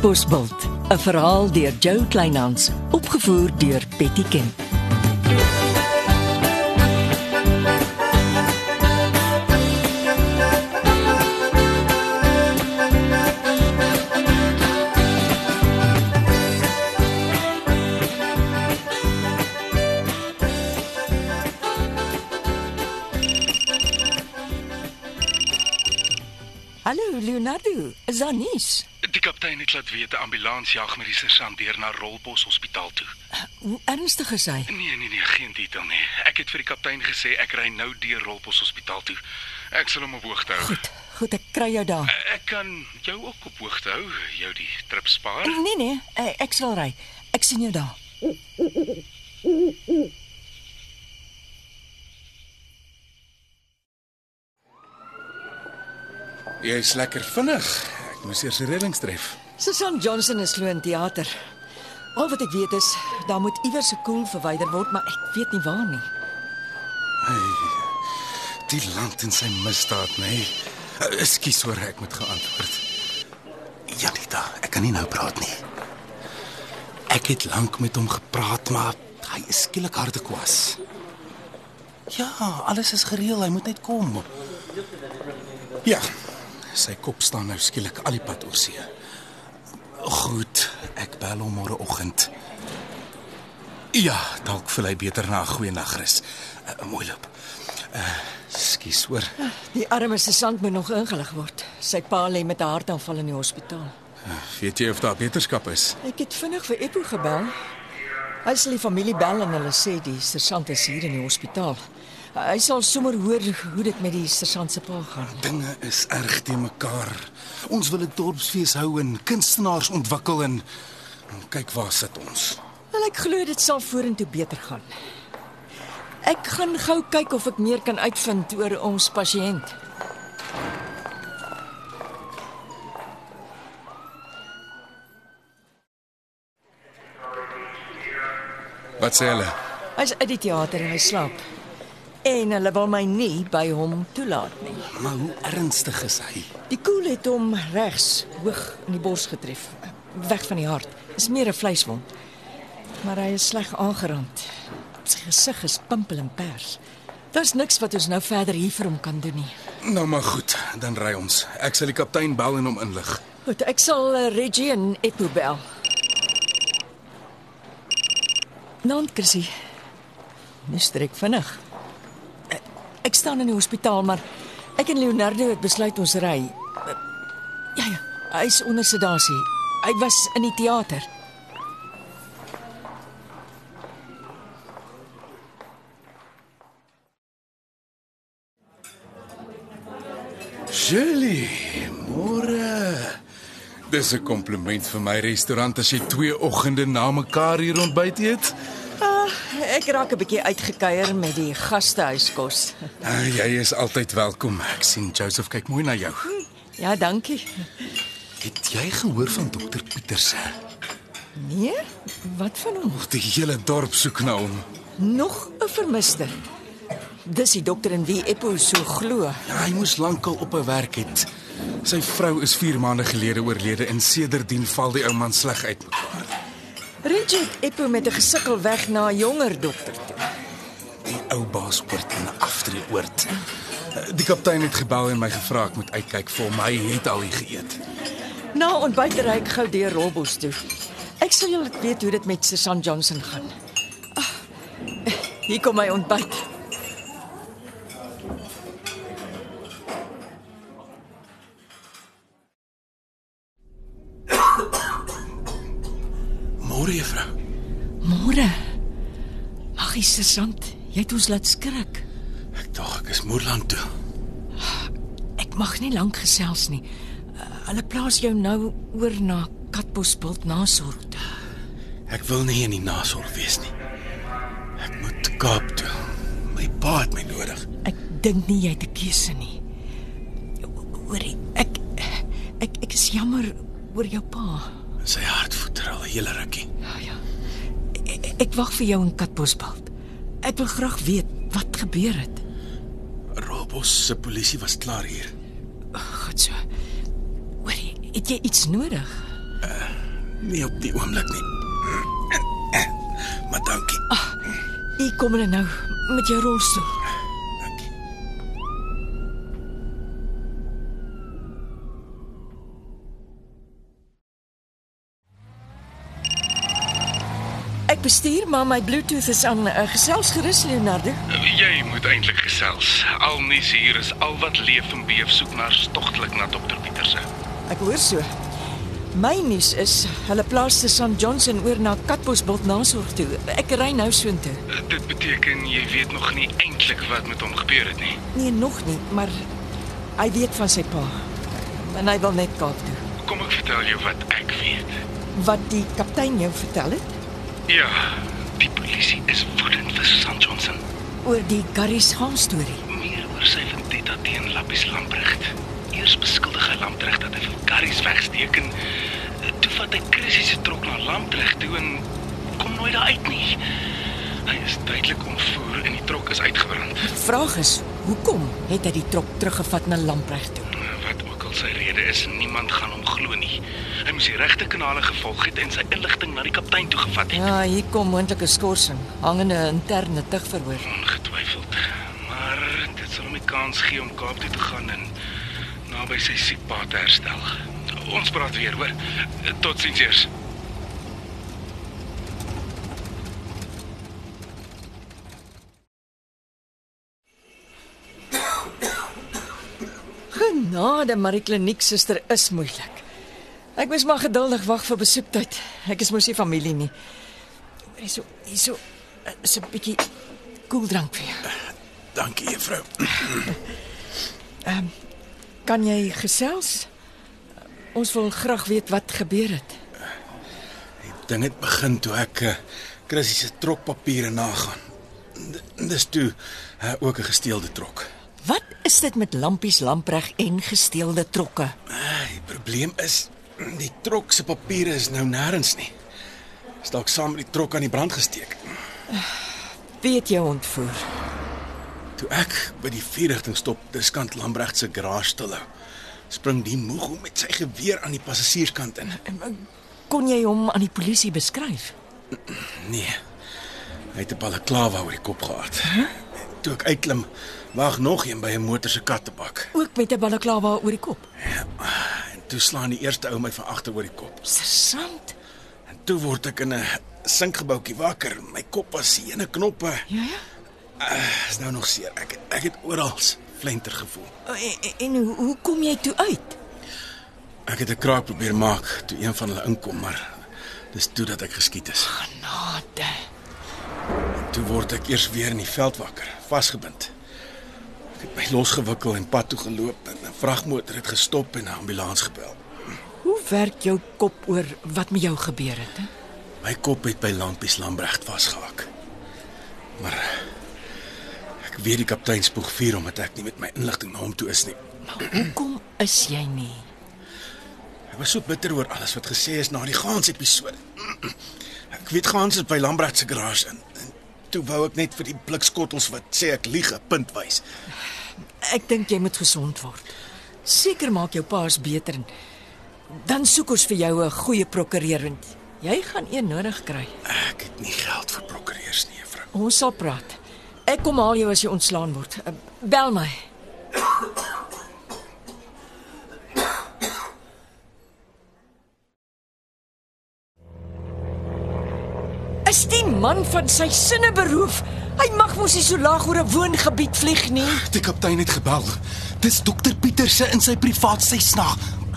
Katbosveld, 'n verhaal deur Jo Kleinhans, opgevoer deur Betty Ken. Hallo Leonardo, is daar nuus? Die kaptein het laat weet 'n ambulans jag met die sergeant deur na Rolbos Hospitaal toe. Hoe ernstig is hy? Nee, nee, nee, geen detail nie. Ek het vir die kaptein gesê ek ry nou deur Rolbos Hospitaal toe. Ek sal hom op hoogte hou. Goed, goed, ek kry jou daar. Ek kan jou ook op hoogte hou, jou die trip spaar. Nee nee, eh, ek sal ry. Ek sien jou daar. Jy's lekker vinnig. Moes eers die reëlings tref. Susan Johnson is glo in teater. Al wat ek weet is daar moet iewers 'n koel verwyder word, maar ek weet nie waar nie. Die land en sy misdaad, nê. Nee. Ekskuus hoor, ek moet geantwoord. Janita, ek kan nie nou praat nie. Ek het lank met hom gepraat, maar hy is skielik hardekwas. Ja, alles is gereël, hy moet net kom. Ja. Sy kop staan nou skielik al die pad oor see. Goed, ek bel hom môreoggend. Ja, dalk voel hy beter na 'n goeie nagrus. Uh, mooi loop. Uh, skus hoor. Die arme sergeant moet nog ingelig word. Sy pa lê met 'n hartaanval in die hospitaal. Weet jy of daar beterskap is? Ek het vinnig vir Eppo gebel. Hy sê die familie bel en hulle sê die sergeant is hier in die hospitaal. Hy sal sommer hoor hoe dit met die sergeant se pa gaan. Dinge is erg te mekaar. Ons wil 'n dorpsfees hou en kunstenaars ontwikkel en, en kyk waar sit ons. Wel ek glo dit sal vorentoe beter gaan. Ek gaan gou kyk of ek meer kan uitvind oor ons pasiënt. Wat sê hulle? Hy's uit die teater en hy slaap. En hulle wil my nie by hom toelaat nie. Maar hoe ernstig is hy? Die koel het hom regs hoog in die bors getref, weg van die hart. Dis meer 'n vleiswond. Maar hy is sleg aangerand. Sy gesig is pimpel en pers. Daar's niks wat ons nou verder hier vir hom kan doen nie. Nou maar goed, dan ry ons. Ek sal die kaptein bel en hom inlig. Goed, ek sal uh, Reggie en Eppo bel. Nant Chrissy. Dis trek vinnig. Ek, staan in die hospitaal, maar ek en Leonardo het besluit ons ry. Ja ja, hy is onder sedasie. Hy was in die teater. Shirley, môre. Dis 'n kompliment vir my restaurant as jy twee oggende na mekaar hier ontbyt eet. Ek raak 'n bietjie uitgekuier met die gastehuiskos. Ah, jy is altyd welkom. Ek sien Joseph kyk mooi na jou. Ja, dankie. Het jy gehoor van dokter Pieterse? Nee, wat van hom? Die hele dorp soek na hom. Nog 'n vermiste. Dis die dokter in wie Eppo so glo. Ja, hy moes lankal op 'n werk het. Sy vrou is 4 maande gelede oorlede en sedertdien val die ou man sleg uit mekaar. Richard Eppo met 'n gesukkel weg na 'n jonger dokter toe. Die ou baas oort in 'n aftreeoord. Die kaptein het gebel en my gevra ek moet uitkyk vir hom. Hy het al hier geëet. Na ontbyt ry ek gou deur Robbos toe. Ek sal julle weet hoe dit met Susan Johnson gaan. Ag, hier kom my ontbyt. Môre juffrou. Môre. Magie sergeant, jy het ons laat skrik. Ek dink ek is Moerland toe. Ek mag nie lank gesels nie. Uh, Hulle plaas jou nou oor na Katbosbult nasorg. Ek wil nie in die nasorg wees nie. Ek moet Kaap toe. My pa het my nodig. Ek dink nie jy het 'n keuse nie. Hoorie, ek ek ek is jammer oor jou pa. Sy hart voeter al 'n hele rukkie. Ja ja. Ek, ek wag vir jou in Katbosbult. Ek wil graag weet wat gebeur het. Robos se polisie was klaar hier. God so. Hoorie, het jy iets nodig? Nie op die oomblik nie. Maar dankie. Ek kom hulle nou met jou rolstoel. Ek bestuur, maar my Bluetooth is aan. Uh, gesels gerus Leonardo. Jy moet eintlik gesels. Al nuus hier is al wat leef en beef soek na stogtelik na dokter Pieterse. Ek hoor so. My nuus is hulle plaas te St Johnson oor na Katbosbult nasorg toe. Ek ry nou soontoe. Dit beteken jy weet nog nie eintlik wat met hom gebeur het nie. Nee, nog nie, maar hy weet van sy pa. En hy wil net Kaap toe. Kom ek vertel jou wat ek weet. Wat die kaptein jou vertel het Ja, die polisie is woedend vir St Johnson. oor die Garys gaan storie. Meer oor sy vendetta teen Lappies Lamprecht. Eers beskuldig hy Lamprecht dat hy vir Garys wegsteek en eh, toe vat hy Chrissy se trok na Lamprecht toe en kom nooit daar uit nie. Hy is duidelik ontvoer en die trok is uitgebrand. Die vraag is, hoekom het hy die trok teruggevat na Lamprecht toe? Al sy rede is, niemand gaan hom glo nie. Hy moes die regte kanale gevolg het en sy inligting na die kaptein toe gevat het. Ja, hier kom moontlike skorsing, hangende interne tugverhoor. Ongetwyfeld. Maar dit sal hom die kans gee om Kaap toe te gaan en naby sy siek pa te herstel. Ons praat weer, hoor. Totsiens eers. Genade, maar die kliniek suster is moeilik. Ek moes maar geduldig wag vir besoektyd. Ek is mos nie familie nie. Hierso, hierso eh, is 'n bietjie koeldrank vir jou. Dankie, juffrou. Kan jy gesels? Ons wil graag weet wat gebeur het. Die ding het begin toe ek uh, Chrissy se trokpapiere nagaan. Dis toe uh, ook 'n gesteelde trok. Wat is dit met lampies lampreg en gesteelde trokke? Uh, die probleem is die trok se papiere is nou nêrens nie. Is dalk saam met die trok aan die brand gesteek. Wie het jou ontvoer? Toe ek by die vierrigting stop, dis kant Lambregt se garage stil hou. Spring die moeg met sy geweer aan die passasierskant in. Kon jy hom aan die polisie beskryf? Nee. Hy het 'n balaklava oor die kop gehad. Toe ek uitklim, wag nog een by 'n motor se kattebak. Ook met 'n balaklava oor die kop. En toe slaan die eerste ou my van agter oor die kop. Interessant. En toe word ek in 'n sinkgebouetjie wakker. My kop was seene knoppe. Ja ja. Uh, is nou nog seer. Ek ek het oral flenter gevoel. En, en, en hoe, hoe kom jy toe uit? Ek het 'n kraak probeer maak toe een van hulle inkom, maar dis toe dat ek geskiet is. Genade. Toe word ek eers weer in die veld wakker, vasgebind. Ek het my losgewikkel en pad toe geloop en 'n vragmotor het gestop en 'n ambulans gebel. Hoe werk jou kop oor wat met jou gebeur het? He? My kop het by Lampies Lambregt vasgehak. Maar ek weet die kaptein spoeg vuur omdat ek nie met my inligting na hom toe is nie. Maar hoekom is jy nie? Ek was so bitter oor alles wat gesê is na die Gans episode. Ek weet Gans is by Lambregt se garage in. Toe wou ek net vir die blikskottels wat sê ek lieg 'n punt wys. Ek dink jy moet gesond word. Seker maak jou paas beter en dan soek ons vir jou 'n goeie prokureur want jy gaan een nodig kry. Ek het nie geld vir prokureurs nie, juffrou. Ons sal praat. Ek kom haal jou as jy ontslaan word. Bel my. Is die man van sy sinne beroof? Hy mag mos nie so laag oor 'n woongebied vlieg nie. Die kaptein het gebel. Dis dokter Pieterse in sy privaat Cessna.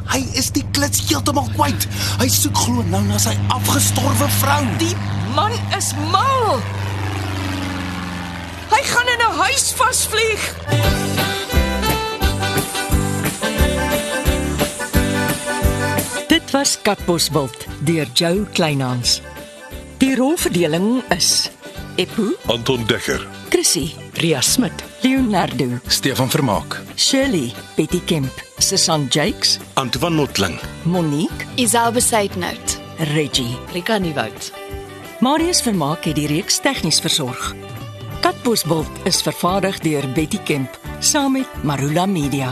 Hy is die klits heeltemal kwyt. Hy soek glo nou na sy afgestorwe vrou. Die man is mal. Hy gaan in 'n huis vasvlieg. Dit was Katbosveld deur Jo Kleinhans. Die rolverdeling is Epo, Anton Dekker, Chrissy, Ria Smit, Leonardo, Stefan Vermaak, Shirley, Betty Kemp, Susan Jakes, Antoine Notling, Monique, Isabel Besaidnout. Reggie. Rika Nieuwoud. Marius Vermaak het die reeks tegnies versorg. Katbosveld is vervaardig deur Betty Kemp saam met Marula Media.